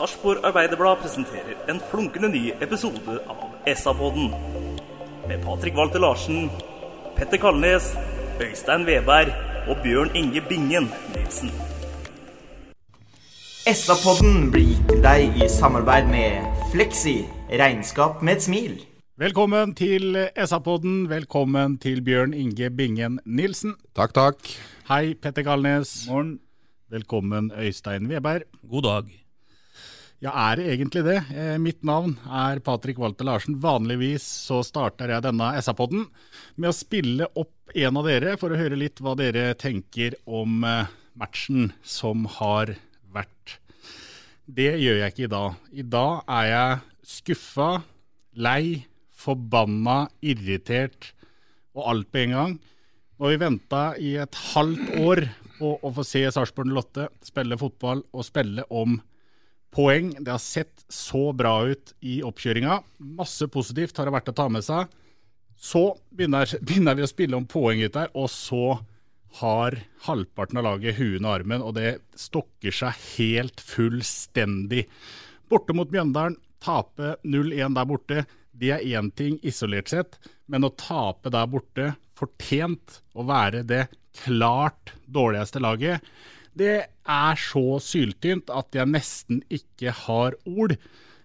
Sarpsborg Arbeiderblad presenterer en flunkende ny episode av SA-podden. Med Patrik Walter Larsen, Petter Kalnes, Øystein Veberg og Bjørn Inge Bingen Nilsen. SA-podden blir gitt til deg i samarbeid med Fleksi. Regnskap med et smil. Velkommen til SA-podden. Velkommen til Bjørn Inge Bingen Nilsen. Takk, takk. Hei, Petter Kalnes. Morgen. Velkommen, Øystein Veberg. God dag. Ja, er det egentlig det? Eh, mitt navn er Patrick Walter Larsen. Vanligvis så starter jeg denne SA-podden med å spille opp en av dere for å høre litt hva dere tenker om eh, matchen som har vært. Det gjør jeg ikke i dag. I dag er jeg skuffa, lei, forbanna, irritert og alt på en gang. Nå vi venta i et halvt år på å få se Sarpsborg 08 spille fotball og spille om poeng. Det har sett så bra ut i oppkjøringa. Masse positivt har det vært å ta med seg. Så begynner, begynner vi å spille om poeng ut der, og så har halvparten av laget huet og armen, og det stokker seg helt fullstendig. Borte mot Mjøndalen, tape 0-1 der borte. Det er én ting isolert sett, men å tape der borte, fortjent å være det klart dårligste laget, det er så syltynt at jeg nesten ikke har ord.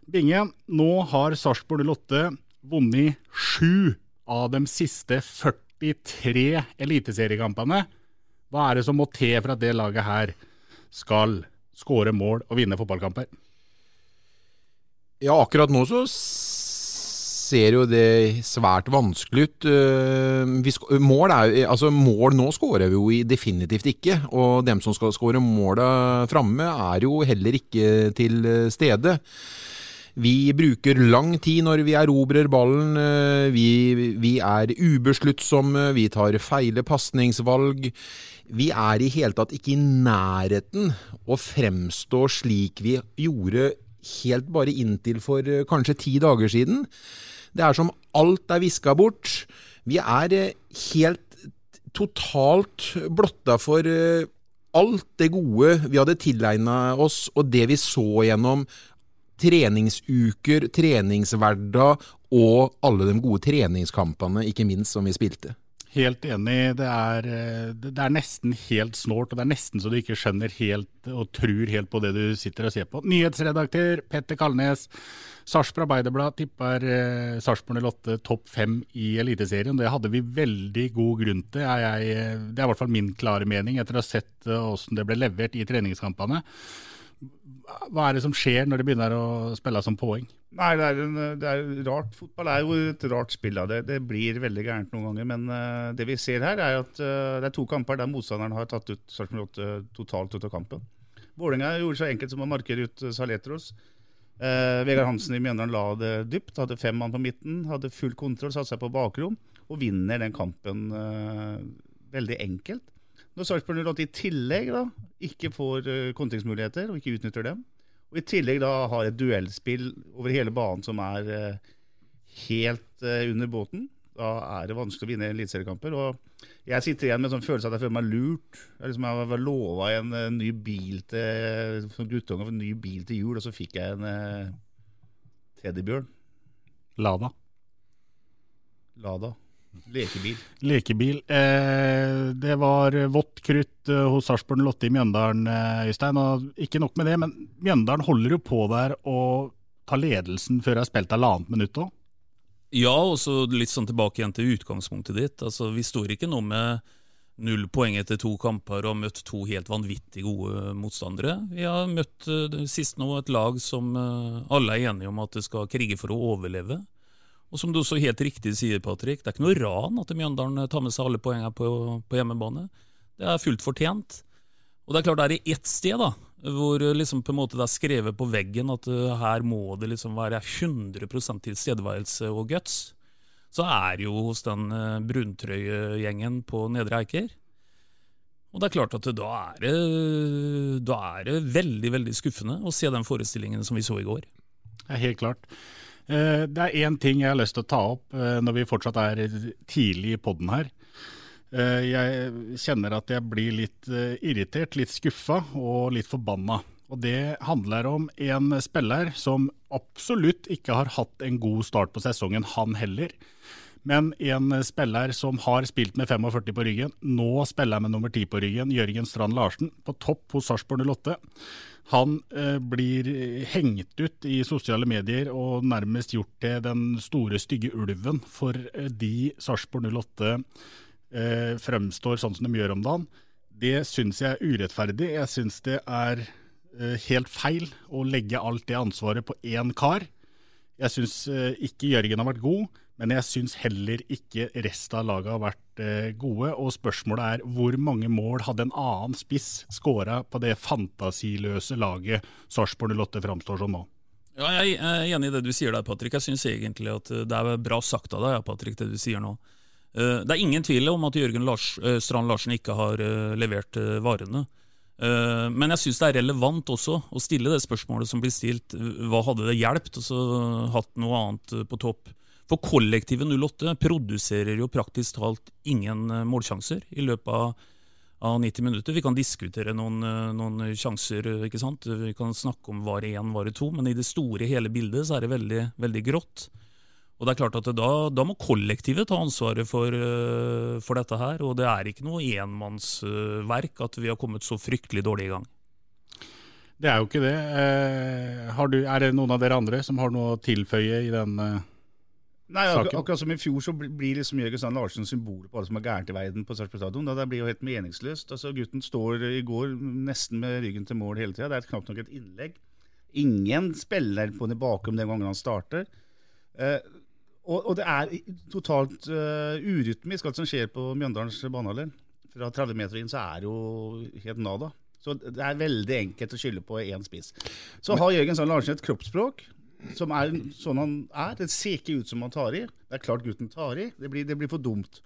Binge, nå har Sarpsborg 08 vunnet sju av de siste 43 eliteseriekampene. Hva er det som må til for at det laget her skal skåre mål og vinne fotballkamper? Ja, akkurat nå så ser jo det svært vanskelig ut. Eh, mål, er, altså mål nå skårer vi jo definitivt ikke, og dem som skal skåre måla framme er jo heller ikke til stede. Vi bruker lang tid når vi erobrer ballen. eh, Vi, vi er ubesluttsomme, vi tar feile pasningsvalg. Vi er i hele tatt ikke i nærheten å fremstå slik vi gjorde helt bare inntil for eh, kanskje ti dager siden. Det er som alt er viska bort. Vi er eh, helt totalt blotta for eh, alt det gode vi hadde tilegna oss, og det vi så gjennom treningsuker, treningshverdag og alle de gode treningskampene, ikke minst, som vi spilte. Helt enig. Det er, eh, det er nesten helt snålt, og det er nesten så du ikke skjønner helt og tror helt på det du sitter og ser på. Nyhetsredaktør Petter Kalnes. Sarpsborg Arbeiderblad tipper eh, Sarpsborg 08 topp fem i Eliteserien. Det hadde vi veldig god grunn til. Jeg, jeg, eh, det er i hvert fall min klare mening etter å ha sett hvordan det ble levert i treningskampene. Hva er det som skjer når det begynner å spille som poeng? Nei, det er, en, det er rart. Fotball er jo et rart spill det. Det blir veldig gærent noen ganger. Men uh, det vi ser her, er at uh, det er to kamper der motstanderen har tatt ut Sarpsborg 8 totalt ut av kampen. Vålerenga gjorde så enkelt som å markere ut eh, Saletros. Uh, Vegard Hansen i Mjøndalen la det dypt. Hadde fem mann på midten, hadde full kontroll, satte seg på bakrom og vinner den kampen eh, veldig enkelt. Når Sarpsborg 08 i tillegg da, ikke får eh, kontringsmuligheter og ikke utnytter dem, og i tillegg da har et duellspill over hele banen som er eh, helt eh, under båten, da er det vanskelig å vinne eliteseriekamper. Jeg sitter igjen med en sånn følelse at jeg føler meg lurt. Jeg, liksom, jeg var lova en, ny bil til som guttunge, en ny bil til jul, og så fikk jeg en eh, teddybjørn. Lada. Lada. Lekebil. Lekebil. Eh, det var vått krutt eh, hos Sarpsborg 08 i Mjøndalen, eh, Øystein. Og ikke nok med det, men Mjøndalen holder jo på der og ta ledelsen før jeg har spilt halvannet minutt òg? Ja, og så litt sånn tilbake igjen til utgangspunktet ditt. Altså, Vi står ikke nå med null poeng etter to kamper og har møtt to helt vanvittig gode motstandere. Vi har møtt uh, sist nå et lag som alle er enige om at det skal krige for å overleve. Og som du også helt riktig sier, Patrick, det er ikke noe ran at Mjøndalen tar med seg alle poengene på, på hjemmebane. Det er fullt fortjent. Og det er klart det er i ett sted da, hvor liksom på en måte det er skrevet på veggen at uh, her må det liksom være 100 tilstedeværelse og guts, så er det jo hos den bruntrøyegjengen på Nedre Eiker. Og det er klart at da er det, da er det veldig veldig skuffende å se den forestillingen som vi så i går. Er helt klart. Eh, det er én ting jeg har lyst til å ta opp når vi fortsatt er tidlig i poden her. Eh, jeg kjenner at jeg blir litt eh, irritert, litt skuffa og litt forbanna. Og Det handler om en spiller som absolutt ikke har hatt en god start på sesongen, han heller. Men en spiller som har spilt med 45 på ryggen, nå spiller jeg med nummer 10 på ryggen, Jørgen Strand Larsen, på topp hos Sarpsborg 08. Han eh, blir hengt ut i sosiale medier og nærmest gjort til den store, stygge ulven fordi eh, Sarpsborg 08 eh, fremstår sånn som de gjør om dagen, det syns jeg er urettferdig. Jeg syns det er eh, helt feil å legge alt det ansvaret på én kar. Jeg syns eh, ikke Jørgen har vært god, men jeg syns heller ikke resten av laget har vært eh, gode. Og spørsmålet er hvor mange mål hadde en annen spiss skåra på det fantasiløse laget Sarpsborg 08 framstår som nå? Ja, jeg er enig i det du sier der, Patrick. Jeg syns egentlig at det er bra sagt av deg, Patrick, det du sier nå. Eh, det er ingen tvil om at Jørgen Lars, eh, Strand Larsen ikke har eh, levert varene. Men jeg syns det er relevant også å stille det spørsmålet som blir stilt. Hva hadde det hjulpet å hatt noe annet på topp? For kollektivet 08 produserer jo praktisk talt ingen målsjanser i løpet av, av 90 minutter. Vi kan diskutere noen, noen, sjanser, ikke sant? vi kan snakke om var én, var to, men i det store hele bildet så er det veldig, veldig grått. Og det er klart at da, da må kollektivet ta ansvaret for, for, dette her. Og det er ikke noe enmannsverk at vi har kommet så fryktelig dårlig i gang. Det er jo ikke det. Uh, du, er det noen av dere andre som har noe å tilføye i den uh, Nei, ak akkurat som i fjor så blir liksom Jørgen Sand Larsen symbolet på alle som er gærent i verden på Sarpsborg stadion. Det blir jo helt meningsløst. Altså, gutten står i går nesten med ryggen til mål hele tida. Det er knapt nok et innlegg. Ingen spiller på den bakom den gangen han starter. Eh, og, og, det er totalt uh, urytmisk, alt som skjer på Mjøndalens banehalvdel. Fra 30 meter inn så er det jo helt nada. Så det er veldig enkelt å skylde på én spiss. Så har Jørgen Sand Larsen et kroppsspråk som er sånn han er. Det ser ikke ut som han tar i. Det er klart gutten tar i. Det blir, det blir for dumt.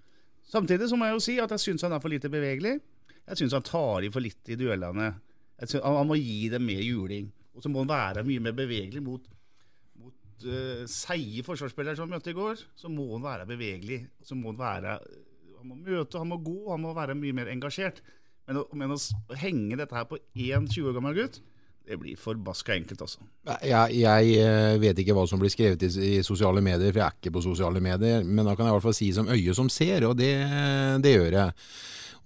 Samtidig så må jeg jo si at jeg syns han er for lite bevegelig. Jeg syns han tar i for litt i duellene. Synes, han må gi dem mer juling. Og så må han være mye mer bevegelig mot uh, seige forsvarsspillere som han møtte i går, så må han være bevegelig. Så må han være Han må møte, han må gå, han må være mye mer engasjert. Men å, men å henge dette her på én 20 år gammel gutt det blir forbaska enkelt, altså. Jeg, jeg, eh, vet ikke hva som blir skrevet i, i, sosiale medier, for jeg er ikke på sosiale medier. Men da kan jeg i hvert fall si som øye som ser, og det, det gjør jeg.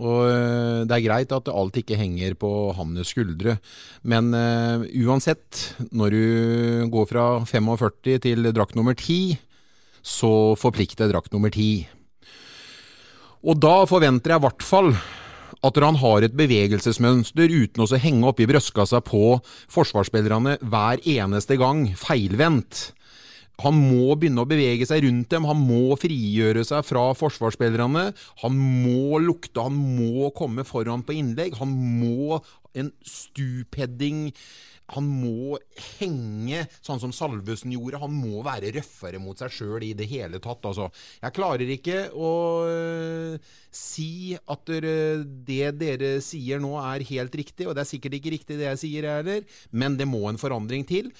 Og eh, Det er greit at alt ikke henger på hans skuldre, men uh, uansett, når du går fra 45 til drakt nummer 10, så forplikter drakt nummer 10. Og da forventer jeg i hvert fall at han har et bevegelsesmønster uten å henge oppi brystkassa på forsvarsspillerne hver eneste gang, feilvendt. Han må begynne å bevege seg rundt dem, han må frigjøre seg fra forsvarsspillerne. Han må lukte, han må komme foran på innlegg. Han må en stupheading. Han må henge sånn som Salvesen gjorde. Han må være røffere mot seg sjøl i det hele tatt. Altså. Jeg klarer ikke å uh, si at det dere sier nå er helt riktig, og det er sikkert ikke riktig det jeg sier heller, men det må en forandring til.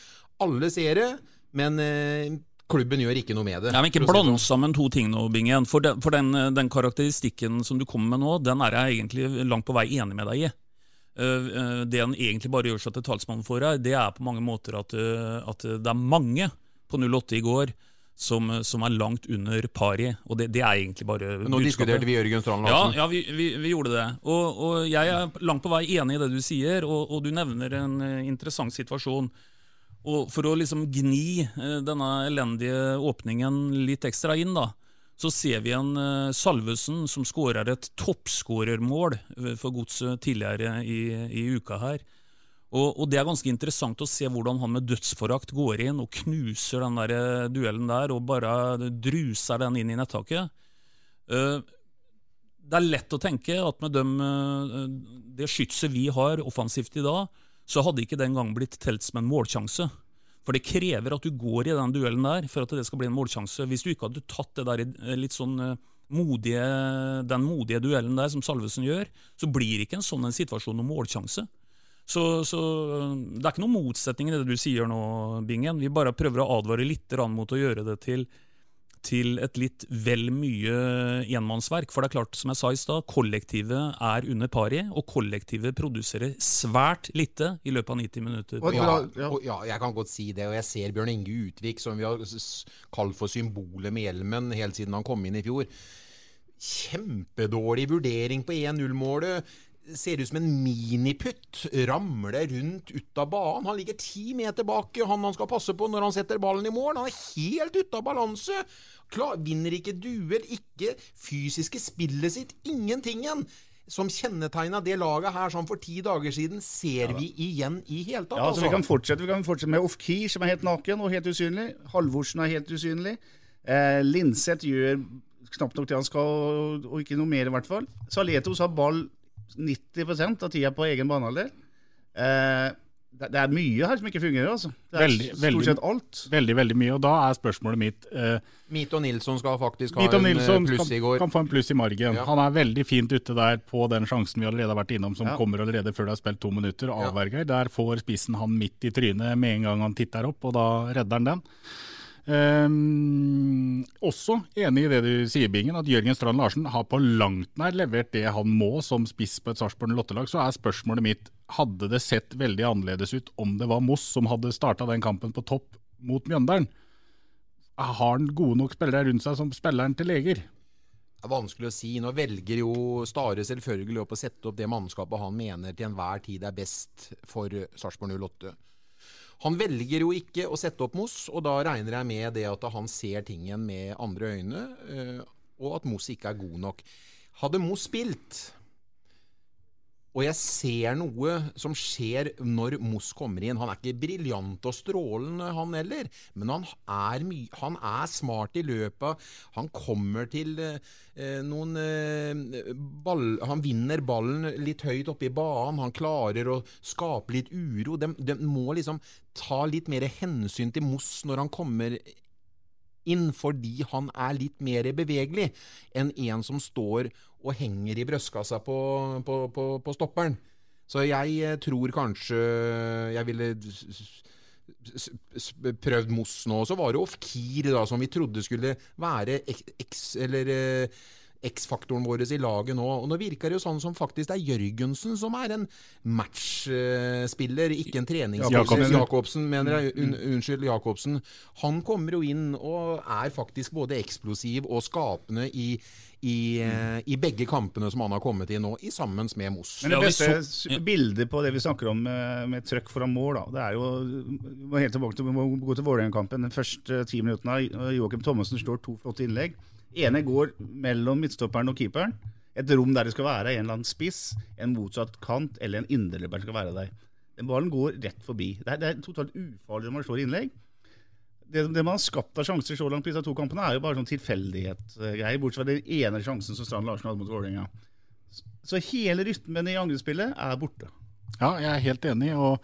Alle ser det. Men eh, klubben gjør ikke noe med det. Ja, men Ikke bland sånn. sammen to ting nå, Bingen. For, den, for den, den, karakteristikken som du kommer med nå, den er jeg egentlig langt på vei enig med deg i. Uh, det han egentlig bare gjør seg til talsmann for her, det er på mange måter at, uh, at det er mange på 08 i går som, som, er langt under pari. Og det, det er egentlig bare Nå diskuterte vi Jørgen Strand Larsen. Ja, ja vi, vi, vi, gjorde det. Og, og, jeg er langt på vei enig i det du sier, og, og du nevner en interessant situasjon. Og for å liksom gni eh, denne elendige åpningen litt ekstra inn, da, så ser vi en uh, Salvesen som skårer et toppskårermål eh, for Godset tidligere i, i, uka her. Og, og, Det er ganske interessant å se hvordan han med dødsforakt går inn og knuser den der eh, duellen der og bare druser den inn i nettaket. Det er lett å tenke at med dem, det skytset vi har offensivt i dag, så hadde ikke den gang blitt telt som en målsjanse. For det krever at du går i den duellen der for at det skal bli en målsjanse. Hvis du ikke hadde tatt det der eh, litt sånn eh, modige, den modige duellen der som Salvesen gjør, så blir det ikke en sånn en situasjon noen målsjanse. Så, så, eh, det er ikke noen motsetning i det du sier nå, Bingen. Vi bare prøver å advare litt mot å gjøre det til til et litt vel mye enmannsverk. For det er klart, som jeg sa i stad, kollektivet er under pari, og kollektivet produserer svært lite i løpet av 90 minutter. Ja, og, ja, jeg kan godt si det, og jeg ser Bjørn Inge Utvik, som vi har kalt for symbolet med hjelmen helt siden han kom inn i fjor. Kjempedårlig vurdering på 1-0-målet ser ut som en miniputt. Ramler rundt ut av banen. Han ligger ti meter bak han han skal passe på når han setter ballen i mål. Han er helt ute av balanse. Klar, vinner ikke duell, ikke fysiske spillet sitt. Ingentingen som kjennetegna det laget her som for ti dager siden, ser ja, vi igjen i hele tatt. Ja, altså, vi, kan fortsette, vi kan fortsette med Ofkir, som er helt naken og helt usynlig. Halvorsen er helt usynlig. Eh, Linseth gjør knapt nok det han skal, og ikke noe mer, i hvert fall. Saletos har ball 90% av tida på egen banehalvdel. Eh, det er mye her som ikke fungerer. altså. Det er veldig, stort sett alt. Veldig, veldig mye. Og da er spørsmålet mitt eh, Mito Nilsson skal faktisk ha en eh, pluss i går. Kan få en pluss i margen. Ja. Han er veldig fint ute der på den sjansen vi allerede har vært innom, som ja. kommer allerede før det har spilt to minutter, og avverger. Ja. Der får spissen han midt i trynet med en gang han titter opp, og da redder han den. Um, også enig i det du sier, Bingen, at Jørgen Strand Larsen har på langt nær levert det han må som spiss på et Sarpsborg lottelag. Så er spørsmålet mitt hadde det sett veldig annerledes ut om det var Moss som hadde starta den kampen på topp mot Mjøndalen. Har han gode nok spillere rundt seg som spilleren til leger? Det er vanskelig å si. Nå velger jo Stare selvfølgelig opp å sette opp det mannskapet han mener til enhver tid er best for Sarpsborg 08. Han velger jo ikke å sette opp Moss, og da regner jeg med det at han ser tingen med andre øyne, eh, og at Moss ikke er god nok. Hadde Moss spilt og jeg ser noe som skjer når Moss kommer inn. Han er ikke briljant og strålende, han heller, men han er, han er smart i løpet. Han kommer til eh, noen eh, ball, Han vinner ballen litt høyt oppe i banen. Han klarer å skape litt uro. De, de må liksom ta litt mer hensyn til Moss når han kommer inn, fordi han er litt mer bevegelig enn en som står og henger i brystkassa på, på, på, på stopperen. Så jeg eh, tror kanskje jeg ville prøvd Moss nå. Så var det Ofkir, da, som vi trodde skulle være eks... eller eh, X-faktoren vår i laget nå. Og nå virker det jo sånn som faktisk det er Jørgensen som er en matchspiller, ikke en treningsspiller. Jacobsen, mener jeg. Un, unnskyld, Jacobsen. Han kommer jo inn og er faktisk både eksplosiv og skapende i, i, mm. i, begge kampene som han har kommet i nå, i sammen med Moss. Men det beste bildet på det vi snakker om med, med trøkk foran mål, da, det er jo må helt tilbake til, må gå til Vålerenga-kampen. Den første ti minuttene Joakim Thommessen står to flotte innlegg ene går mellom midtstopperen og keeperen. Et rom der det skal være en eller annen spiss, en motsatt kant eller en indreløper skal være der. Den ballen går rett forbi. Det er, det er totalt ufarlig når man slår innlegg. Det, det, man har skapt av sjanser så langt på disse to kampene, er jo bare sånn tilfeldighetsgreier, bortsett fra den ene sjansen som Strand Larsen hadde mot Vålerenga. Så hele rytmen i angrepsspillet er borte. Ja, jeg er helt enig. og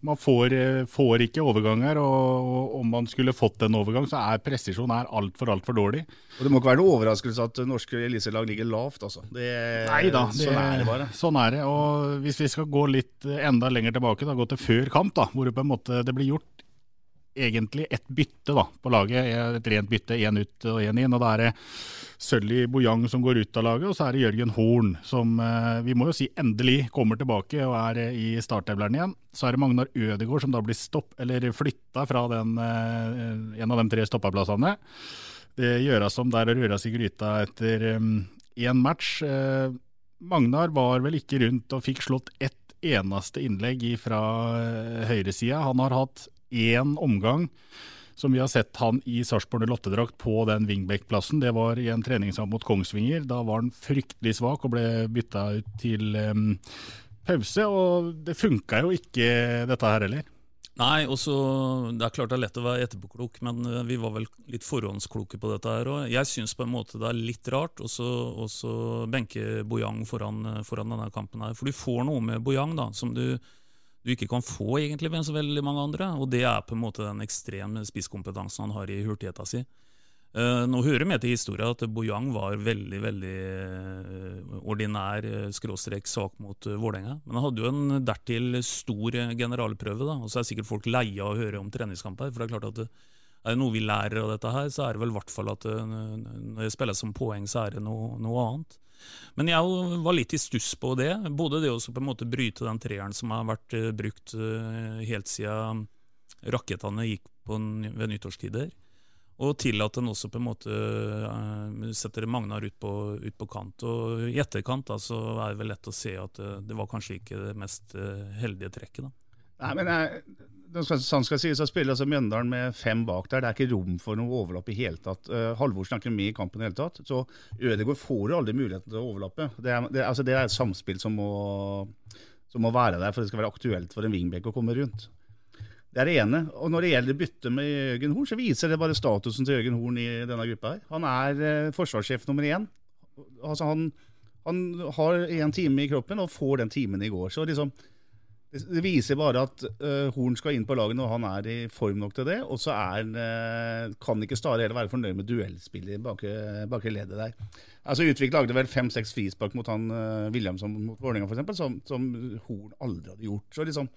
Man får, eh, får ikke overganger. og Om man skulle fått en overgang, så er presisjon er altfor alt for dårlig. Og Det må ikke være noe overraskelse at norske eliteserielag ligger lavt. altså. Det, Nei da, det, sånn er det bare. Sånn er det. og Hvis vi skal gå litt enda lenger tilbake, da, gå til før kamp, da, hvor det på en måte det blir gjort egentlig ett bytte da, på laget. Et rent bytte, én ut og én inn. og Da er det Sølly Bojang som går ut av laget, og så er det Jørgen Horn som eh, vi må jo si endelig kommer tilbake og er eh, i startelveren igjen. Så er det Magnar Ødegaard som da blir stopp, eller flytta fra den, eh, en av de tre stoppaplassene. Det gjøres om der og røres i gryta etter én match. Magnar var vel ikke rundt og fikk slått ett eneste innlegg fra høyresida. Han har hatt én omgang som vi har sett han i Sarpsborg Lottedrakt på den wingback-plassen. Det var i en treningskamp mot Kongsvinger. Da var han fryktelig svak og ble bytta ut til um, pause. Og det funka jo ikke, dette her heller. Nei, og så, Det er klart det er lett å være etterpåklok, men eh, vi var vel litt forhåndskloke på dette. her, og Jeg syns på en måte det er litt rart å benke Bojang foran, foran, denne kampen. her, For du får noe med Bojang da, som du du ikke kan få egentlig med så veldig mange andre. Og det er på en måte den ekstreme spisskompetansen han har i hurtigheta si. Uh, nå hører vi til historien at Bojang var veldig veldig uh, ordinær uh, skråstrek sak mot uh, Vålerenga. Men han hadde jo en dertil stor generalprøve, da, og så er sikkert folk leia å høre om treningskamper. For det er klart at er det noe vi lærer av dette her, så er det vel i hvert fall at når det spilles som poeng, så er det noe, noe annet. Men jeg var litt i stuss på det. Både det å på en måte bryte den treeren som har vært uh, brukt uh, helt siden rakettene gikk på, ved nyttårstider, og til at en også på en måte setter Magnar ut på, ut på, kant. Og I etterkant da, så er det vel lett å se at det var kanskje ikke det mest heldige trekket. da. Nei, men jeg, sånn skal sies, så spiller altså Mjøndalen med fem bak der. Det er ikke rom for noe overlapp i hele tatt. Uh, Halvorsen er ikke med i kampen i hele tatt. Så Ødegaard får jo aldri muligheten til å overlappe. Det er, det, altså, det er et samspill som må, som må, være der for det skal være aktuelt for en wingback å komme rundt. Det er det ene. Og når det gjelder bytte med Jørgen Horn, så viser det bare statusen til Jørgen Horn i denne gruppa her. Han er uh, forsvarssjef nummer én. Altså, han, han har én time i kroppen og får den timen i går. Så liksom det viser bare at uh, Horn skal inn på laget når han er i form nok til det. Og så uh, kan ikke Stare heller være fornøyd med duellspillet i bak leddet der. Altså Utvik lagde vel fem-seks frispark mot han uh, Williamson mot Vålerenga f.eks., som, som Horn aldri hadde gjort. Så liksom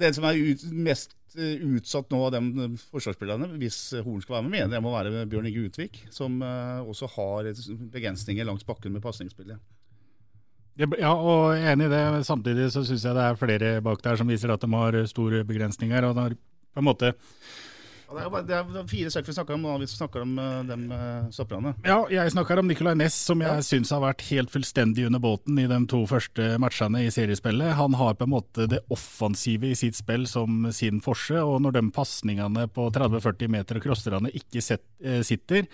Den som er ut, mest utsatt nå av de forsvarsspillerne, hvis Horn skal være med, mener jeg må være Bjørn Inge Utvik, som også har begrensninger langs bakken med pasningsspillet. Ja, og enig i det. Samtidig så syns jeg det er flere bak der som viser at de har store begrensninger. og de har på en måte det er, det er fire stykker vi snakker om når vi snakker om uh, dem uh, stopperne. Ja, jeg snakker om Nicolay Næss, som jeg ja. syns har vært helt fullstendig under båten i de to første matchene i seriespillet. Han har på en måte det offensive i sitt spill som sin forse, og når de pasningene på 30-40 meter og crosserne ikke set, uh, sitter,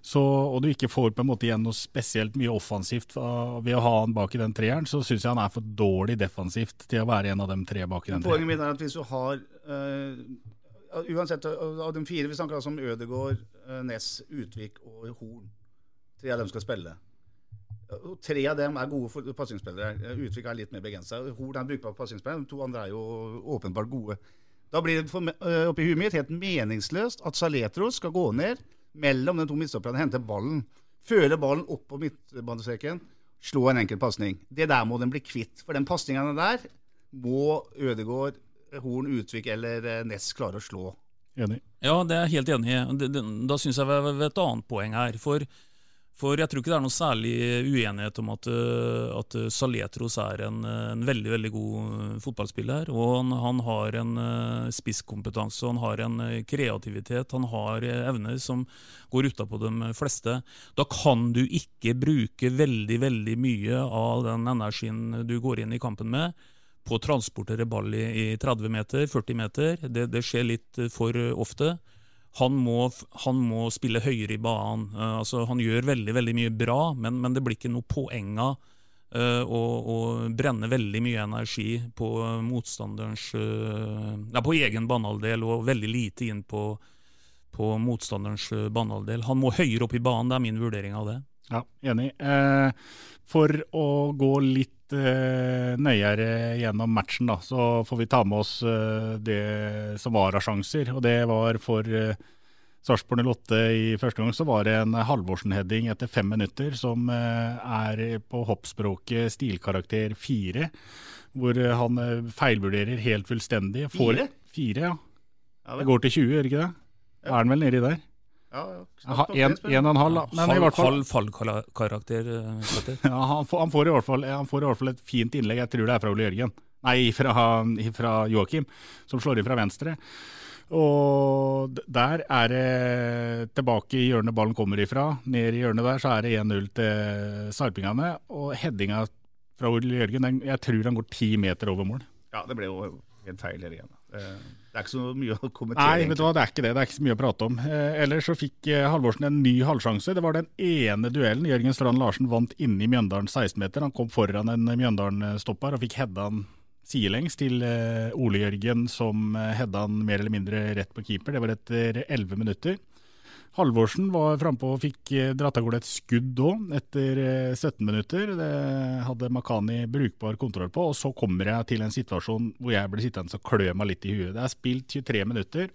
så, og du ikke får på en måte igjen noe spesielt mye offensivt ved å ha han bak i den treeren, så syns jeg han er for dårlig defensivt til å være en av de tre bak i den treeren. Poenget mitt er at hvis du har uansett, av de fire vi snakker altså om Ødegård, Ness, Utvik og Horn. Tre av dem skal spille. Og tre av dem er gode passingsspillere. Utvik er litt mer begrensa. Horn er brukbar passingsspiller. De to andre er jo åpenbart gode. Da blir det for, oppi huet mitt helt meningsløst at Saletros skal gå ned mellom de to midtstopperne og hente ballen. Føle ballen opp på midtbanestreken, slå en enkel pasning. Det der må den bli kvitt. For den pasningene der må Ødegård Horn, Utvik eller eh, Ness klarer å slå. Enig. Ja, det er jeg helt enig i. Da syns jeg vi har et annet poeng her. For, for, jeg tror ikke det er noe særlig uenighet om at, eh, at Saletros er en, en, veldig veldig god fotballspiller. Og han, han har en eh, spisskompetanse, han har en kreativitet, han har evner som går utapå de fleste. Da kan du ikke bruke veldig, veldig mye av den energien du går inn i kampen med på å transportere ball i, i 30 meter, 40 meter. Det, det, skjer litt for ofte. Han må, han må spille høyere i banen. Uh, altså, han gjør veldig veldig mye bra, men, men det blir ikke noe poeng av å, å, brenne veldig mye energi på motstanderens uh, ja, på egen banehalvdel, og veldig lite inn på, på motstanderens banehalvdel. Han må høyere opp i banen, det er min vurdering av det. Ja, enig. for å gå litt uh, nøyere gjennom matchen, da, så får vi ta med oss uh, det som var av sjanser. Og det var for Sarpsborg 08 i første gang så var det en Halvorsen-heading etter fem minutter som er på hoppspråket stilkarakter fire. Hvor han feilvurderer helt fullstendig. Får, fire? Fire, ja. ja det går til 20, gjør ikke det? Ja. Er han vel nedi der? Ja, ja. En, en og en halv, da. Men halv, i hvert fall Halv fallkarakter. Eh, ja, han får, han, får i hvert fall, han får i hvert fall et fint innlegg. Jeg tror det er fra Ole Jørgen. Nei, fra, fra Joakim, som slår inn fra venstre. Og der er det tilbake i hjørnet ballen kommer ifra. Ned i hjørnet der så er det 1-0 til sarpingene. Og headinga fra Ole Jørgen, den, jeg tror han går ti meter over mål. Ja, det ble jo helt feil her igjen. Det er ikke så mye å kommentere. Nei, vet du hva, det er ikke det. Det er ikke så mye å prate om. Eh, ellers så fikk eh, Halvorsen en ny halvsjanse. Det var den ene duellen. Jørgen Strand Larsen vant inne i Mjøndalen 16-meter. Han kom foran en Mjøndalen-stopper og fikk hedda han sidelengs til eh, Ole Jørgen, som eh, hedda han mer eller mindre rett på keeper. Det var etter 11 minutter. Halvorsen var frampå og fikk eh, dratt av gårde et skudd òg, etter 17 minutter. Det hadde Makani brukbar kontroll på. Og så kommer jeg til en situasjon hvor jeg blir sittende og klø meg litt i huet. Det er spilt 23 minutter.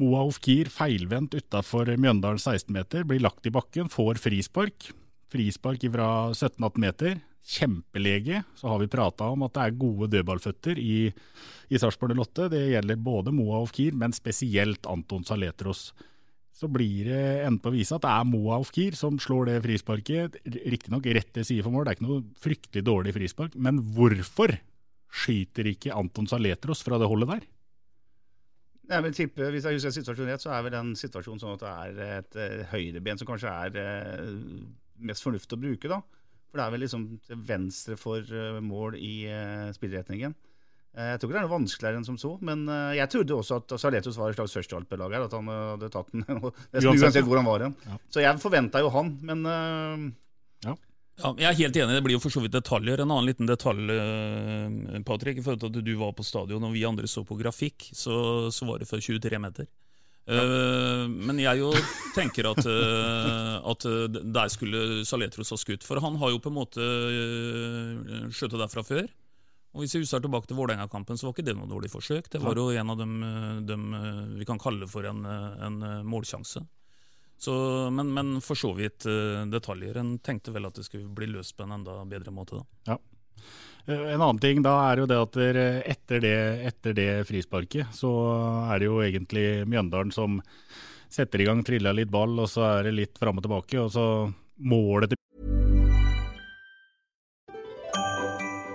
Moa Ofkir feilvendt utafor Mjøndalen 16-meter, blir lagt i bakken, får frispark. Frispark fra 17-18 meter. Kjempelege. Så har vi prata om at det er gode dødballføtter i, i Sarpsborg 08. Det gjelder både Moa Ofkir, men spesielt Anton Saletros så blir det enden på visa at det er Moa Ofkir som slår det frisparket. Riktignok rett til side for mål, det er ikke noe fryktelig dårlig frispark. Men hvorfor skyter ikke Anton Saletros fra det holdet der? Jeg vil tippe, Hvis jeg husker situasjonen rett, så er vel den situasjonen sånn at det er et uh, høyreben som kanskje er uh, mest fornuftig å bruke. da. For det er vel liksom venstre for uh, mål i uh, spilleretningen. Eh, jeg tror ikke det er noe vanskeligere enn som så, men eh, jeg trodde også at Saletus var et slags førstehjelpelag her. At han eh, hadde tatt den uansett hvor han var hen. Ja. Så jeg forventa jo han, men ja. ja. Jeg er helt enig, det blir jo for så vidt detaljer. En annen liten detalj, Patrick, i forhold til at du var på stadion og vi andre så på grafikk, så, så var det for 23 meter. Ja. Uh, men jeg jo tenker at, uh, at der skulle Saletros ha skutt. For han har jo på en måte uh, skjøtet der fra før. Og Hvis vi husker tilbake til Vålerenga-kampen, så var ikke det noe dårlig forsøk. Det var jo en av dem, eh, dem eh, vi kan kalle for en, eh, en målsjanse. Så, men, men, for så vidt detaljer. En tenkte vel at det skulle bli løst på en enda bedre måte. da. Ja. En annen ting da er jo det at etter det, etter det frisparket, så er det jo egentlig Mjøndalen som setter i gang, triller litt ball, og så er det litt fram og tilbake. og så målet til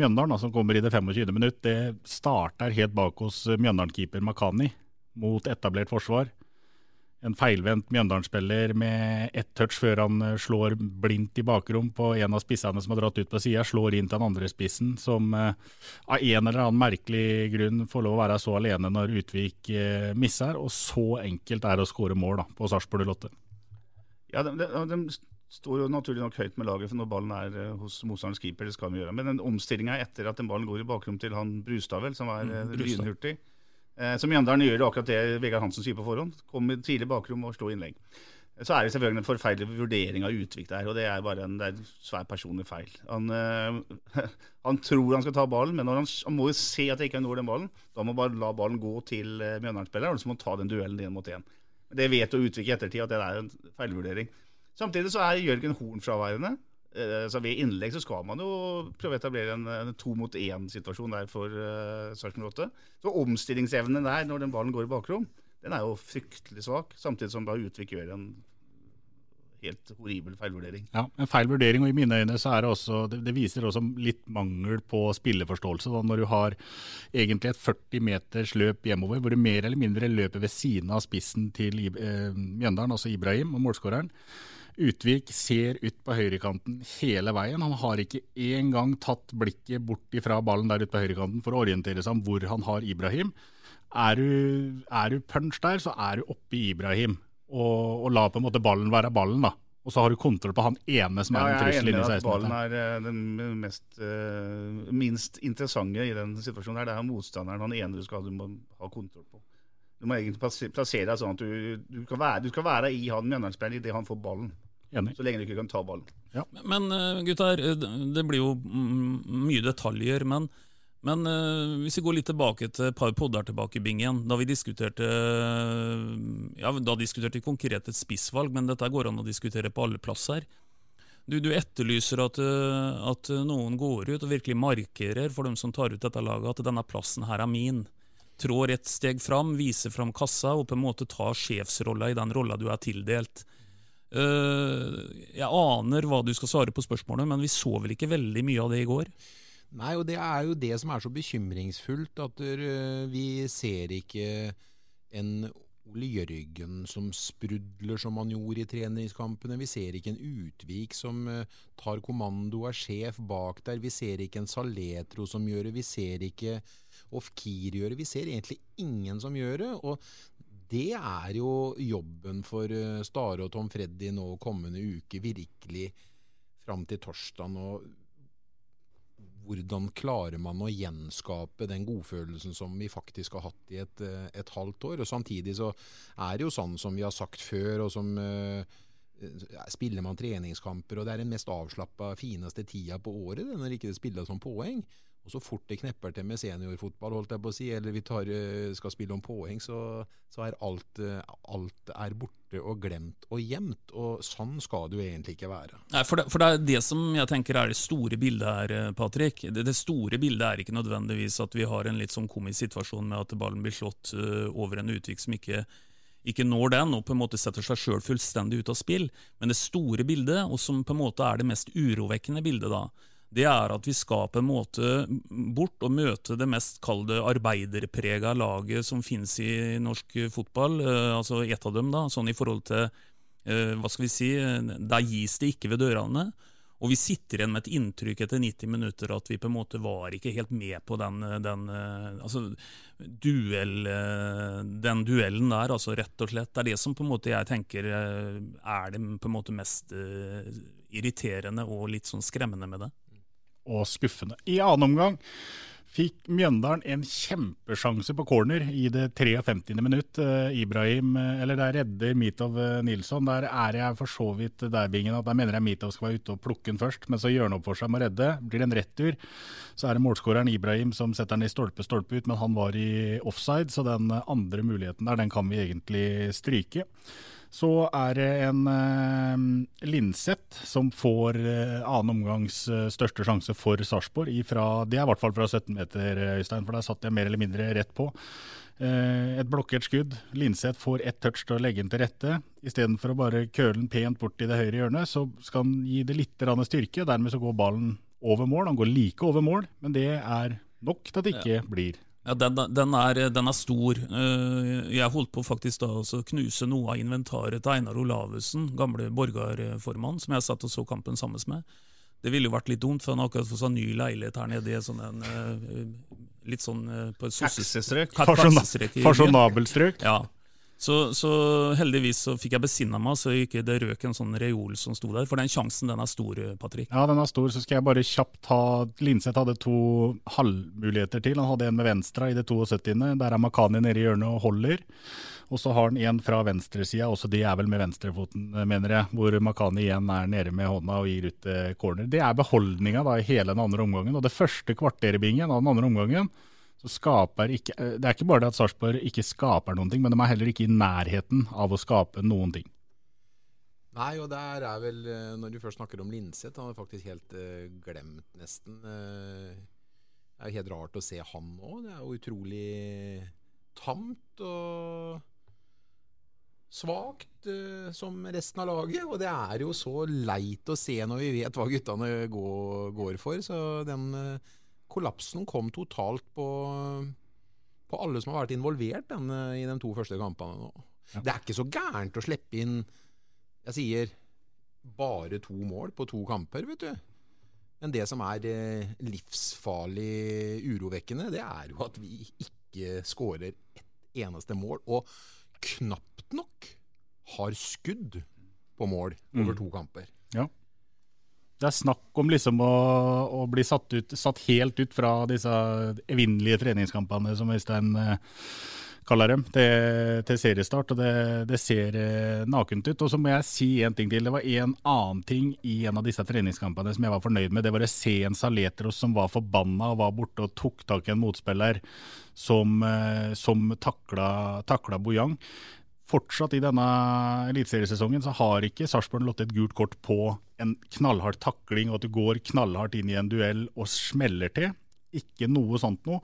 Mjøndalen, som kommer i det 25. minutt, det starter helt bak hos Mjøndalen-keeper Makani mot etablert forsvar. En feilvendt Mjøndalen-spiller med ett touch før han eh, slår blindt i bakrom på en av spissene som har dratt ut på sida, slår inn til den andre spissen, som uh, av en eller annen merkelig grunn får lov å være så alene når Utvik misser. Og så enkelt er det å skåre mål da, på Sarpsborg Lotte. Ja, de, de, de, står jo naturlig nok høyt med laget for når ballen er uh, hos motstanderens keeper. det skal vi gjøre. Men den omstillinga etter at den ballen går i bakrom til han Brustad, vel, som er uh, lynhurtig eh, Som Mjøndalen gjør akkurat det Vegard Hansen sier på forhånd. Kommer tidlig bakrom og slår innlegg. Så er det selvfølgelig en forferdelig vurdering av Utvik der, og det er bare en, er en svær personlig feil. Han, han, tror han skal ta ballen, men han, han, må jo se at han ikke når den ballen. Da må han bare la ballen gå til Mjøndalen-spilleren, og så må han ta den duellen én mot én. Det vet jo Utvik i ettertid at det er en feilvurdering. Samtidig så er Jørgen Horn fraværende. Eh, så Ved innlegg så skal man jo prøve å etablere en, en to mot én-situasjon der for uh, Sarpsborg 8. Så omstillingsevnen der når den ballen går i bakrom, den er jo fryktelig svak. Samtidig som da Utvik gjør en helt horribel feilvurdering. Ja, en feil vurdering, og i mine øyne så er det også Det, det viser også litt mangel på spilleforståelse. Da, når du har egentlig et 40 meters løp hjemover, hvor du mer eller mindre løper ved siden av spissen til eh, Mjøndalen, altså Ibrahim, og målskåreren. Utvik ser ut på høyrekanten hele veien. Han har ikke engang tatt blikket bort fra ballen der ute på høyrekanten for å orientere seg om hvor han har Ibrahim. Er du, er du punch der, så er du oppe i Ibrahim. Og, og la på en måte ballen være ballen, da. Og så har du kontroll på han ene som ja, er en trussel inni 16 Ballen er eh, den mest, uh, minst interessante i den situasjonen. her. Det er motstanderen, han ene du skal ha kontroll på. Du må egentlig plassere deg sånn at du, du, kan, være, du skal være i han Mjøndalen-spilleren idet han får ballen. Enig. Så lenge du ikke kan ta ballen. Ja. Men uh, gutter, det blir jo mye detaljer. Men, men uh, hvis vi går litt tilbake til et par podder tilbake i bingen, da vi diskuterte ja, da diskuterte vi konkret et spissvalg, men dette går an å diskutere på alle plasser. Du, du etterlyser at, at, noen går ut og virkelig markerer for dem som tar ut dette laget, at denne plassen her er min. Trår et steg fram, viser fram kassa og på en måte tar sjefsrolla i den rolla du er tildelt. Eh, jeg aner hva du skal svare på spørsmålet, men vi så vel ikke veldig mye av det i går? Nei, og det er jo det som er så bekymringsfullt, at uh, vi ser ikke en Ole Jørgen som sprudler som han gjorde i treningskampene. Vi ser ikke en Utvik som uh, tar kommando av sjef bak der. Vi ser ikke en Saletro som gjør det. Vi ser ikke Ofkir gjøre. Vi ser egentlig ingen som gjør det. og det er jo jobben for uh, Stare og Tom Freddy nå kommende uke, virkelig fram til torsdag. Hvordan klarer man å gjenskape den godfølelsen som vi faktisk har hatt i et, uh, et halvt år? Og Samtidig så er det jo sånn som vi har sagt før, og som uh, spiller man treningskamper, og det er den mest avslappa, fineste tida på året det, når ikke det spilles som poeng. Og så fort det knepper til med seniorfotball, holdt jeg på å si, eller vi tar, eh, skal spille om poeng, så, så er alt, eh, alt er borte og glemt og gjemt. Og sånn skal det jo egentlig ikke være. Nei, for det, for det, er det som jeg tenker er det store bildet her, eh, Patrick. Det, det, store bildet er ikke nødvendigvis at vi har en litt sånn komisk situasjon med at ballen blir slått over en utvik som ikke ikke når den, og på en måte setter seg sjøl fullstendig ut av spill. Men det store bildet, og som på en måte er det mest urovekkende bildet, da, det er at vi skal på en måte bort og møte det mest kalde arbeiderprega laget som finnes i norsk fotball. Eh, altså ett av dem, da, sånn i forhold til eh, Hva skal vi si Der gis det ikke ved dørene. Og vi sitter igjen med et inntrykk etter 90 minutter at vi på en måte var ikke helt med på den, den, eh, altså, duell, den duellen der, altså rett og slett. Det er det som på en måte jeg tenker er det på en måte mest irriterende og litt sånn skremmende med det og skuffende. I annen omgang fikk Mjøndalen en kjempesjanse på corner i det 53. minutt. Uh, Ibrahim, uh, eller der redder Mitov uh, Nilsson. Der er jeg for så vidt der, Bingen, at der mener jeg Mitov skal være ute og plukke den først, men så gjør han opp for seg med å redde. Blir det en retur, så er det målskåreren Ibrahim som setter den i stolpe, stolpe ut, men han var i offside, så den andre muligheten der, den kan vi egentlig stryke. Så er det en eh, Linseth som får eh, annen omgangs eh, største sjanse for Sarpsborg. Det er i hvert fall fra 17 meter, Øystein, for der satt jeg mer eller mindre rett på. Eh, et blokkert skudd. Linseth får ett touch til å legge den til rette. Istedenfor å bare køle den pent bort i det høyre hjørnet, så skal han gi det litt styrke. Dermed så går ballen over mål. Han går like over mål, men det er nok til at det ikke ja. blir ja, den, den, er, den, er, stor. Eh, jeg holdt på faktisk da å knuse noe av inventaret til Einar Olavussen, gamle borgerformann, som jeg satt og så kampen sammen med. Det ville jo vært litt dumt, for han har akkurat fått seg ny leilighet her nede sånn en, eh, litt sånn eh, på et Taksestrøk. Fasjonabelstrøk. Ja. Så, så, heldigvis så fikk jeg besinna meg, så ikke det røk en sånn reol som sto der. For den sjansen den er stor, Patrick. Ja, den er stor. Så skal jeg bare kjapt ta Linseth hadde to halvmuligheter til. Han hadde en med venstre i det 72. Der er Makani nede i hjørnet og holder. Og så har han en fra venstresida, også de er vel med venstrefoten, mener jeg. Hvor Makani igjen er nede med hånda og gir ut eh, corner. Det er beholdninga i hele den andre omgangen. Og det første kvarteret av den andre omgangen så skaper ikke eh, Det er ikke bare det at Sarpsborg ikke skaper noen ting, men de er heller ikke i nærheten av å skape noen ting. Nei, og der er vel eh, Når du først snakker om Linseth, han er faktisk helt uh, glemt, nesten. Uh, det er jo helt rart å se han nå. Det er jo utrolig tamt og svakt uh, som resten av laget. Og det er jo så leit å se når vi vet hva guttene går, går for. Så den uh, kollapsen kom totalt på, på alle som har vært involvert denne, i de to første kampene nå. Ja. Det er ikke så gærent å slippe inn Jeg sier bare to mål på to kamper, vet du. Men det som er eh, livsfarlig urovekkende, det er jo at vi ikke skårer ett eneste mål. Og knapt nok har skudd på mål over mm. to kamper. Ja. Det er snakk om liksom å, å bli satt, ut, satt, helt ut fra disse evinnelige treningskampene som Øystein eh, kaller dem, til, til seriestart. og det, det, ser eh, nakent ut. Og så må jeg si en ting til. Det var en annen ting i en av disse treningskampene som jeg var fornøyd med. Det var å se en Saletros som var forbanna og var borte og tok tak i en motspiller som, eh, som takla, takla Bojang fortsatt i denne eliteseriesesongen så har ikke Sarpsborg lått et gult kort på en knallhard takling, og at du går knallhardt inn i en duell og smeller til. Ikke noe sånt noe.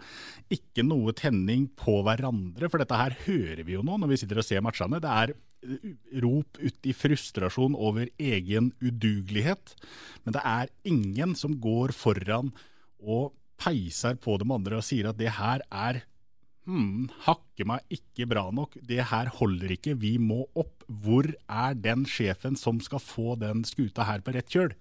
Ikke noe tenning på hverandre, for dette her hører vi jo nå når vi sitter og ser matchene. Det er eh, rop ut i frustrasjon over egen udugelighet. Men det er ingen som går foran og peiser på de andre og sier at det her er hmm, hakke meg ikke bra nok, det her holder ikke, vi må opp. Hvor er den sjefen som skal få den skuta her på rett kjøl?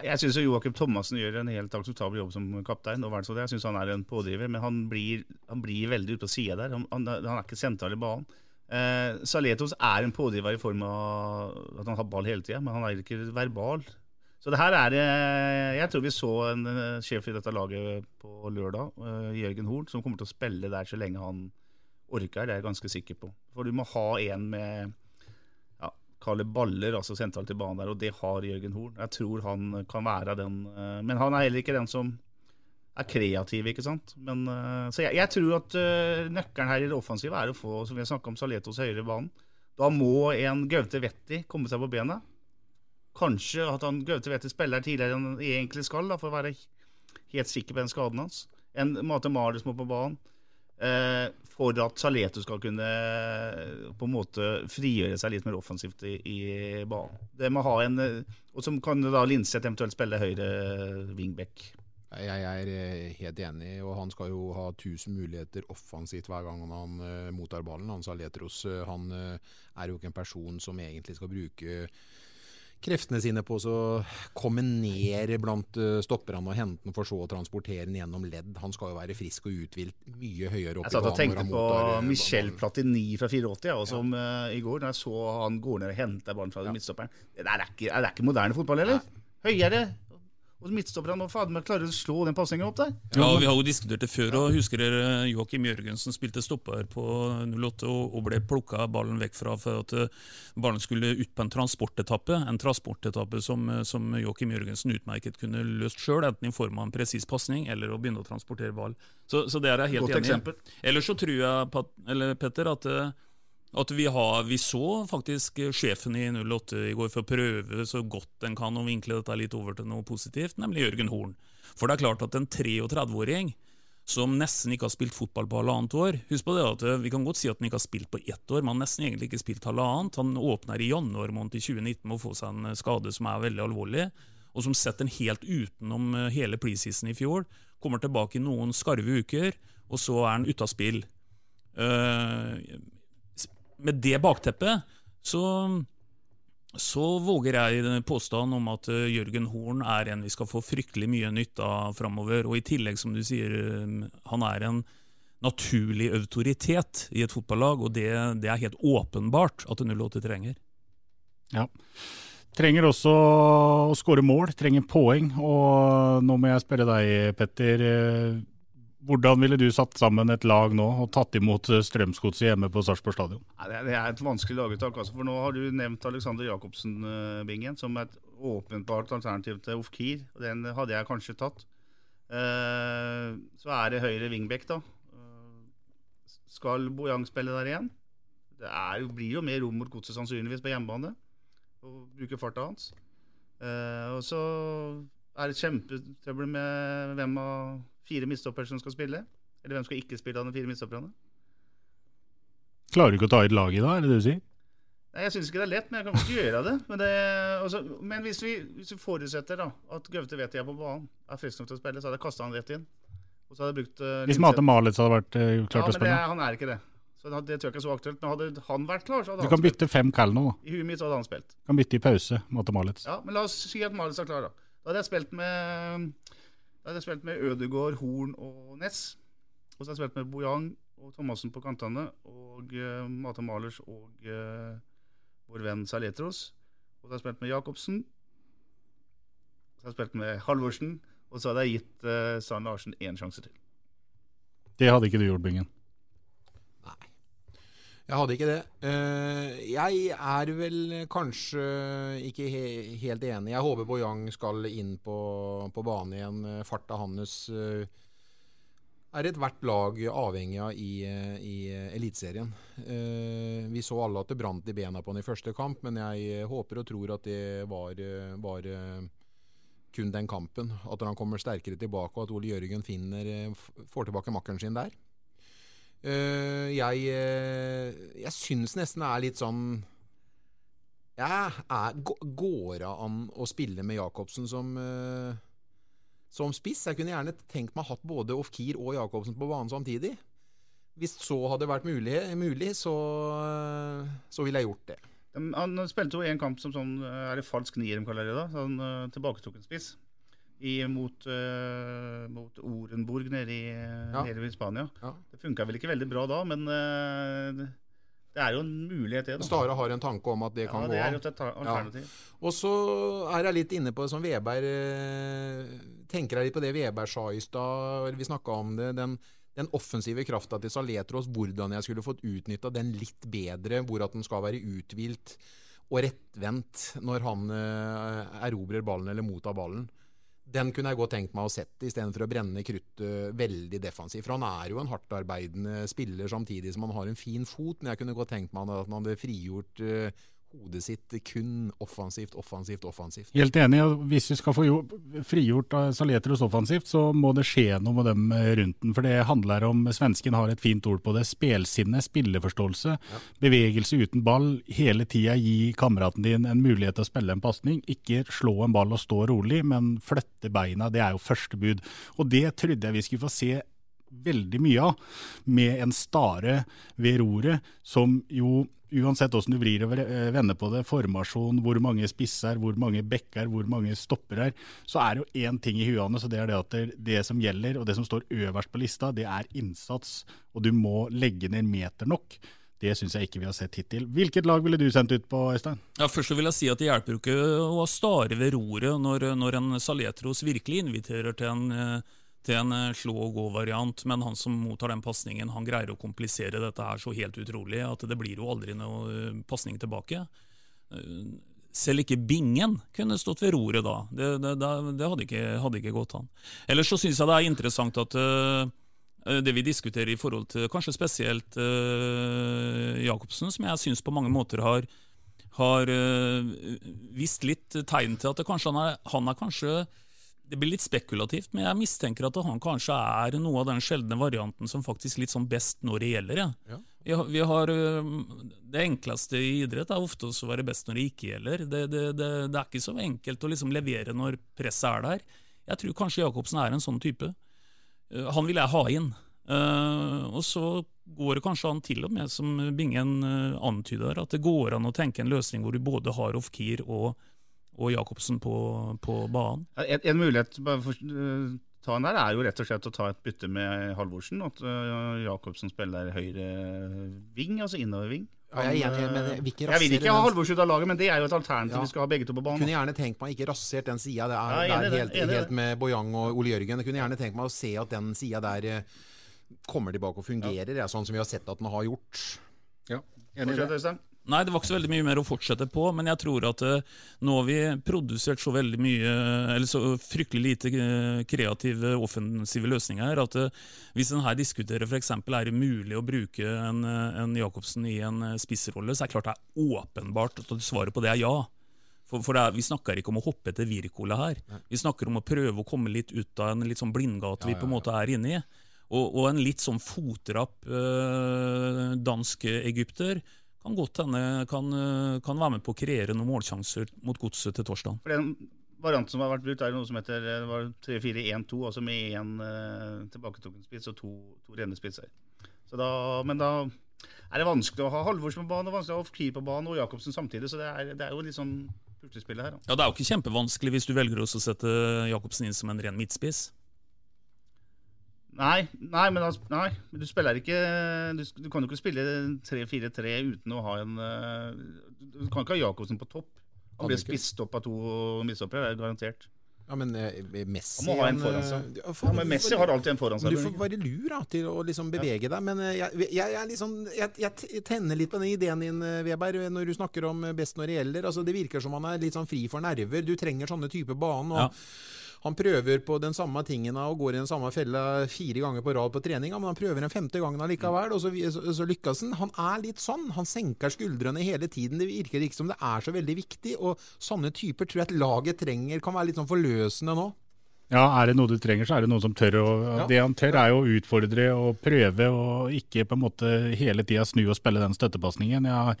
Jeg syns Joakim Thomassen gjør en helt akseptabel jobb som kaptein. og. Jeg syns han er en pådriver, men han blir, han blir veldig ute på sida der. Han, han, han, er ikke sentral i banen. Eh, Saletos er en pådriver i form av at han har ball hele tida, men han er ikke verbal. Så det her er eh, Jeg tror vi så en eh, sjef i dette laget på lørdag, eh, Jørgen Horn, som kommer til å spille der så lenge han orker. Det er jeg ganske sikker på. For du må ha en med ja, kalle baller altså sentralt i banen der, og det har Jørgen Horn. Jeg tror han kan være den Men han er heller ikke den som er kreativ, ikke sant. Men, så jeg, jeg, tror at nøkkelen her i det offensive er å få, som vi har snakka om, Saletos høyere i banen. Da må en Gaute Vetti komme seg på bena. Kanskje at han Gaute Wæther spiller tidligere enn han egentlig skal, da, for å være helt sikker på den skaden hans. En måte Marius må på banen. Eh, for at Saleto skal kunne eh, på en måte frigjøre seg litt mer offensivt i, i banen. Det må ha en, eh, Og så kan da Linseth eventuelt spille høyre wingback. Jeg er helt enig, og han skal jo ha 1000 muligheter offensivt hver gang han mottar ballen. Han Saletros han er jo ikke en person som egentlig skal bruke kreftene sine på å komme ned blant eh, stopperne og hente den, for så å transportere den gjennom ledd. Han skal jo være frisk og uthvilt mye høyere opp i banen. Jeg tenkte på eh, Michel Platini fra 84 ja, som, ja. uh, i går, da jeg så han går ned og henter ballen fra ja. midtstopperen. Det er ikke, er ikke moderne fotball, eller? Høyere, og midtstopperne må fader meg klare å slå den pasningen opp der. Ja, Vi har jo diskutert det før. og Husker dere Joakim Jørgensen spilte stopper på 08 og ble plukka ballen vekk fra for at eh, ballen skulle ut på en transportetappe. En transportetappe som, eh, som Joakim Jørgensen utmerket kunne løst sjøl, enten i form av en presis pasning eller å begynne å transportere ball. Så, så det er jeg helt Godt enig i. Ellers så tror jeg, Petter, at eh, at vi, har, vi så faktisk sjefen i 08 i går for å prøve så godt den kan å vinkle dette litt over til noe positivt, nemlig Jørgen Horn. For det er klart at en 33-åring som nesten ikke har spilt fotball på halvannet år Husk på det at Vi kan godt si at han ikke har spilt på ett år, men nesten egentlig ikke spilt halvannet. Han åpner i januar måned i 2019 med å få seg en skade som er veldig alvorlig, og som setter en helt utenom eh, hele preseason i fjor. Kommer tilbake i noen skarve uker, og så er han ute av spill. Uh, med det bakteppet så, så våger jeg påstanden om at eh, Jørgen Horn er en vi skal få fryktelig mye nytte av framover. Og i tillegg, som du sier, eh, han er en naturlig autoritet i et fotballag, og det, det er helt åpenbart at 08 trenger. Ja. Trenger også å skåre mål, trenger poeng. Og nå må jeg spørre deg, Petter. Eh, hvordan ville du satt sammen et lag nå og tatt imot eh, Strømsgodset hjemme på Sarpsborg stadion? Det er et vanskelig laguttak. Altså, for Nå har du nevnt Alexander Jacobsen-bingen som et åpenbart alternativ til Ofkir. Den hadde jeg kanskje tatt. Eh, så er det høyre wingback, da. Eh, skal Bojang spille der igjen? Det er, blir jo mer rom mot godset sannsynligvis på hjemmebane. Og bruke farta hans. Og så er det kjempetrøbbel med hvem av fire midtstoppere som skal spille? Eller hvem skal ikke spille av de fire midtstopperne? Klarer du ikke å ta i et lag i dag, er det det du sier? Nei, Jeg syns ikke det er lett, men jeg kan ikke gjøre det. Men, det, også, men hvis, vi, hvis, vi, forutsetter da, at Gaute vet jeg på banen er frisk nok til å spille, så hadde jeg kasta han rett inn. Og så hadde jeg brukt uh, Hvis Mate Malitz hadde vært uh, klar ja, til å spille? Ja, men han er ikke det. Så det, det tror jeg ikke er så aktuelt. Men hadde han vært klar, så hadde du han kan bytte fem kall nå, da. I huet mitt så hadde han spilt. Du kan bytte i pause, Mate Malitz. Ja, men la oss si at Malitz er klar, da. Da hadde jeg spilt med da hadde jeg spilt med Ødegård, Horn og Ness. Og så har jeg spilt med Bojang og Thomassen på kantene. Og uh, Mata Malers og uh, vår venn Saletros. Og så har jeg spilt med Jacobsen. Så har jeg spilt med Halvorsen. Og så hadde jeg gitt uh, Sand Larsen én sjanse til. Det hadde ikke du gjort, Bingen? Jeg hadde ikke det. Eh, jeg er vel kanskje ikke he helt enig. Jeg håper Boyang skal inn på, på banen igjen. Farta hans eh, er ethvert lag avhengig av i, i Eliteserien. Eh, vi så alle at det brant i bena på han i første kamp, men jeg håper og tror at det var, var kun den kampen. At han kommer sterkere tilbake, og at Ole Jørgen finner, eh, får tilbake makkeren sin der. Eh, jeg uh, syns nesten det er litt sånn jeg er, Går det an å spille med Jacobsen som eh, som spiss? Jeg kunne gjerne tenkt meg hatt både Ofkir og Jacobsen på banen samtidig. Hvis så hadde vært mulig, mulig så, så ville jeg gjort det. Han spilte jo en kamp som sånn Er det falsk nier de kaller det da? Sånn tilbaketrukken spiss. I, mot, uh, mot Orenburg nede i, Ja. nede i Spania. Ja. Det funka vel ikke veldig bra da, men uh, det er jo en mulighet, det. da. Stare har en tanke om at det kan ja, gå det er jo et alternativ. Og så er jeg litt inne på det som Veberg eh, Tenker jeg litt på det Veberg sa i stad, vi snakka om det. Den, den offensive krafta til Saletros, hvordan jeg skulle fått utnytta den litt bedre, hvor at den skal være uthvilt og rettvendt når han erobrer ballen eller mottar ballen. Den kunne jeg godt tenkt meg å sett, istedenfor å brenne kruttet veldig defensivt. For han er jo en hardtarbeidende spiller samtidig som han har en fin fot, men jeg kunne godt tenkt meg at han hadde frigjort eh, hodet sitt kun offensivt, offensivt, offensivt. Helt enig. Hvis vi skal få frigjort av Saletros offensivt, så må det skje noe med dem eh, rundt den. For det handler om Svensken har et fint ord på det. Spelsinne, spilleforståelse. Bevegelse uten ball. Hele tida gi kameraten din en mulighet til å spille en pasning. Ikke slå en ball og stå rolig, men flytte beina. Det er jo første bud. Og det trodde jeg vi skulle få se veldig mye av, med en Stare ved roret, som jo uansett hvordan du vrir og vre- vender på det, formasjon, hvor mange spisser, hvor mange bekker, hvor mange stopper er, så er det jo én ting i huet så det er det at det, som gjelder, og det som står øverst på lista, det er innsats. Og du må legge ned meter nok. Det syns jeg ikke vi har sett hittil. Hvilket lag ville du sendt ut på, Øystein? Ja, først vil jeg si at Det hjelper ikke å stare ved roret når, når en Saletros virkelig inviterer til en, eh, til en eh, slå og gå-variant, men han som mottar den pasningen, han greier å komplisere dette her så helt utrolig at det blir jo aldri noe eh, pasning tilbake. Eh, Selv ikke Bingen kunne stått ved roret da. Det, det, det, hadde, ikke, hadde ikke gått an. Ellers så syns jeg det er interessant at uh, det vi diskuterer i forhold til kanskje spesielt uh, Jacobsen, som jeg syns på mange måter har, har uh, vist litt tegn til at kanskje han, er, han er kanskje Det blir litt spekulativt, men jeg mistenker at han kanskje er noe av den sjeldne varianten som faktisk litt sånn best når det gjelder. Ja. Ja. Vi har, vi har, det enkleste i idrett er ofte å være best når det ikke gjelder. Det, det, det, det er ikke så enkelt å liksom levere når presset er der. Jeg tror kanskje Jacobsen er en sånn type. Eh, Han vil jeg ha inn. Eh, og så går det kanskje an til og med, som Bingen eh, antyder, at det går an å tenke en løsning hvor du både har off-keer og, og Jacobsen på, på banen. En, en mulighet bare for, eh, ta en der er jo rett og slett å ta et bytte med Halvorsen. At uh, Jacobsen spiller høyre ving, altså innoverving. Ja, jeg jeg, men ikke jeg vil ikke ha Halvorsen ut av laget, men det er jo et alternativ. Ja. Vi skal ha begge to på banen. Kunne gjerne tenkt meg ikke rasert den sida. Det er, Ja, det enig i er det, helt, det. helt med Bojang og Ole Jørgen. Jeg kunne gjerne tenkt meg å se at den sida der eh, kommer tilbake og fungerer, ja. sånn som vi har sett at den har gjort. Ja, Fortsett, Øystein. Nei, det var ikke så veldig mye mer å fortsette på, men jeg tror at eh, nå har vi produsert så veldig mye, eller så fryktelig lite eh, kreative offensive løsninger her, at eh, hvis en her diskuterer f.eks. er det mulig å bruke en, en Jacobsen i en spissrolle, så er det klart det er åpenbart at svaret på det er ja. For, for er, Vi snakker ikke om å hoppe etter Wirkola her. Vi snakker om å prøve å komme litt ut av en litt sånn blindgate vi på en måte er inne i. Og, og en litt sånn fotrapp eh, dansk egypter kan godt hende kan, eh, kan være med på å kreere noen målsjanser mot godset til torsdag. For Den varianten som har vært brukt, er noe som heter eh, det var 3-4-1-2, altså med én eh, tilbaketrukken spiss og to, to rene spisser. Så da, men da er det vanskelig å ha Halvorsen på banen, og vanskelig å ha Ofkir på banen og Jacobsen samtidig. Så det er, det er jo litt sånn puslespillet her. Da. Ja, Det er jo ikke kjempevanskelig hvis du velger også å sette Jacobsen inn som en ren midtspiss. Nei, nei, men altså, nei, du spiller ikke Du, du kan jo ikke spille 3-4-3 uten å ha en eh, Du kan ikke ha Jacobsen på topp. Han blir spist opp av to midtstoppere, det er garantert. Ja, men eh, Messi Han må ha en foran seg. Ja, men Messi har alltid en foran seg, Du får være lur da, til å liksom bevege deg. Men eh, jeg, jeg, jeg, liksom, jeg, jeg tenner litt på den ideen din, eh, Weber, når du snakker om best når det gjelder. Altså, det virker som han er litt sånn fri for nerver. Du trenger sånne type baner. Og Ja. Han prøver på den samme tingen og går i den samme fella fire ganger på rad på treninga, men han prøver en femte gangen allikevel, og så, så, så lykkes han. Han er litt sånn. Han senker skuldrene hele tiden. Det virker ikke som det er så veldig viktig, og sånne typer tror jeg at laget trenger. Kan være litt sånn forløsende nå. Ja, er det noe du trenger, så er det noen som tør. Og Ja. Det han tør, er jo å utfordre og prøve, og ikke på en måte hele tida snu og spille den støttepasningen. Jeg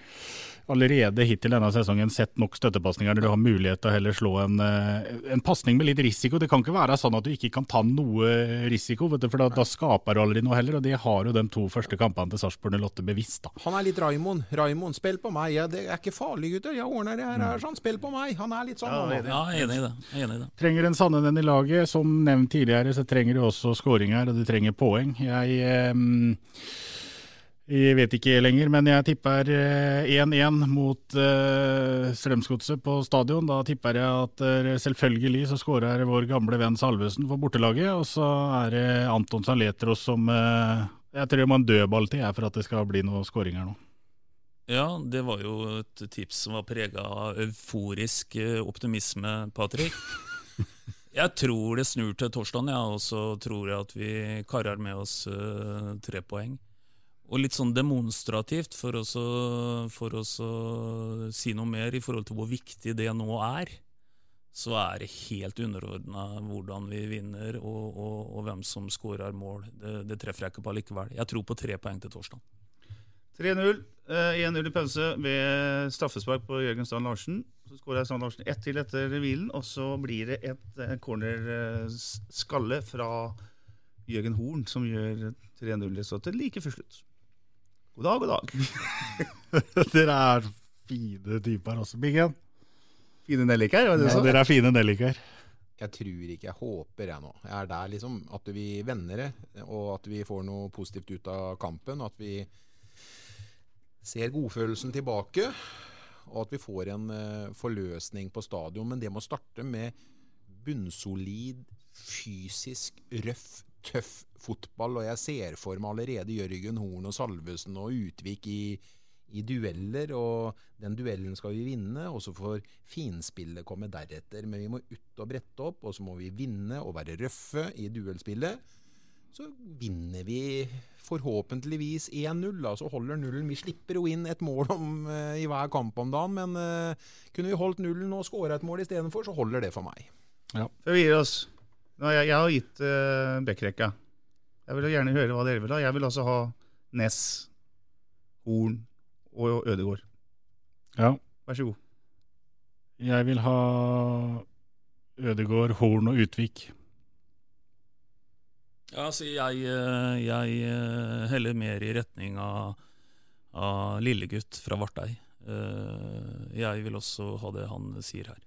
allerede hittil denne sesongen sett nok støttepasninger når du har mulighet til å heller slå en, eh, en pasning med litt risiko. Det kan ikke være sånn at du ikke kan ta noe risiko, vet du, for da, da skaper du aldri noe heller. Og det har jo de to første kampene til Sarpsborg 08 bevisst. da. Han er litt Raimond. Raimond, spill på meg. Ja, det er ikke farlig, gutter. Jeg ordner det her. her sånn. Spill på meg. Han er litt sånn. Ja, jeg er enig i det. Jeg er enig i det. Trenger en Sandenen i laget. Som nevnt tidligere, så trenger du også skåringer, og du trenger poeng. Jeg, eh, jeg vet ikke lenger, men jeg tipper eh, 1-1 mot eh, Strømsgodset på stadion. Da tipper jeg at eh, selvfølgelig så skårer vår gamle venn Salvesen for bortelaget, og så er det Anton Saletros som eh, Jeg tror det må en dødball til for at det skal bli noen skåringer nå. Ja, det var jo et tips som var prega av euforisk eh, optimisme, Patrick. Jeg tror det snur til torsdagen, ja, og så tror jeg at vi karer med oss eh, tre poeng. Og litt sånn demonstrativt, for å for å si noe mer i forhold til hvor viktig det nå er, så er det helt underordna hvordan vi vinner og, og, og hvem som skårer mål. Det, det treffer jeg ikke på likevel. Jeg tror på tre poeng til torsdag. 3-0. eh, 1-0 i pause ved straffespark på Jørgen Strand Larsen. Så skårer Strand Larsen ett til etter hvilen, og så blir det et cornerskalle corner-skalle fra Jørgen Horn som gjør 3-0-resultatet like før slutt. God dag, god dag. Dere er fine typer også, Biggen. Fine nelliker, Ja, sa? dere er fine nelliker. Jeg tror ikke, jeg håper jeg nå. Jeg er der liksom at vi vender det, og at vi får noe positivt ut av kampen. At vi ser godfølelsen tilbake, og at vi får en uh, forløsning på stadion. Men det må starte med bunnsolid, fysisk, røff, tøff fotball. Og jeg ser for meg allerede Jørgen Horn og Salvesen og Utvik i, i dueller. Og den duellen skal vi vinne, og så får finspillet komme deretter. Men vi må ut og brette opp, og så må vi vinne og være røffe i duellspillet. Så vinner vi forhåpentligvis 1-0, da, så holder nullen. Vi slipper jo inn et mål om, uh, i hver kamp om dagen, men uh, kunne vi holdt nullen og skåra et mål istedenfor, så holder det for meg. Før vi gir oss jeg, jeg har gitt uh, backrekka. Jeg vil gjerne høre hva dere vil ha. Jeg vil altså ha Ness, Horn og Ødegård. Ja. Vær så god. Jeg vil ha Ødegård, Horn og Utvik. Ja, altså jeg, eh, jeg eh, heller mer i retning av, av lillegutt fra Vartei. Eh, Jeg vil også ha det han sier her.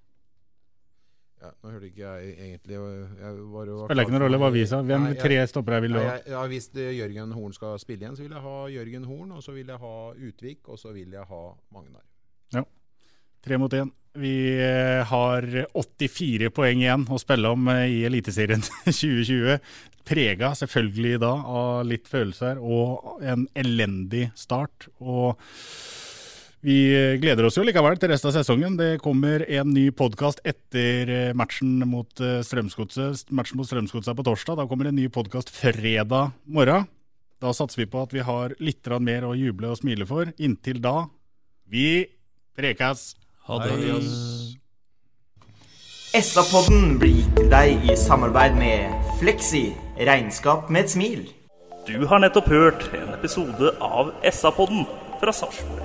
Ja, nå hørte ikke jeg egentlig jeg var Spiller ikke noen rolle hva vi sa. Hvem Nei, jeg- tre stoppere vil du ha? Ja, Hvis eh, Jørgen Horn skal spille igjen, så vil jeg ha Jørgen Horn, og så vil jeg ha Utvik, og så vil jeg ha Magnar. Ja. Tre mot én. Vi eh, har 84 poeng igjen å spille om eh, i Eliteserien 2020. Prega selvfølgelig da av litt følelser og en elendig start. Og vi gleder oss jo likevel til resten av sesongen. Det kommer en ny podkast etter eh, matchen mot eh, Strømsgodset. Matchen mot Strømsgodset er på torsdag. Da kommer en ny podkast fredag morgen. Da satser vi på at vi har litt mer å juble og smile for. Inntil da, vi prekes! Ha det. SA-podden blir gitt til deg i samarbeid med Fleksi regnskap med et smil. Du har nettopp hørt en episode av SA-podden fra Sarpsborg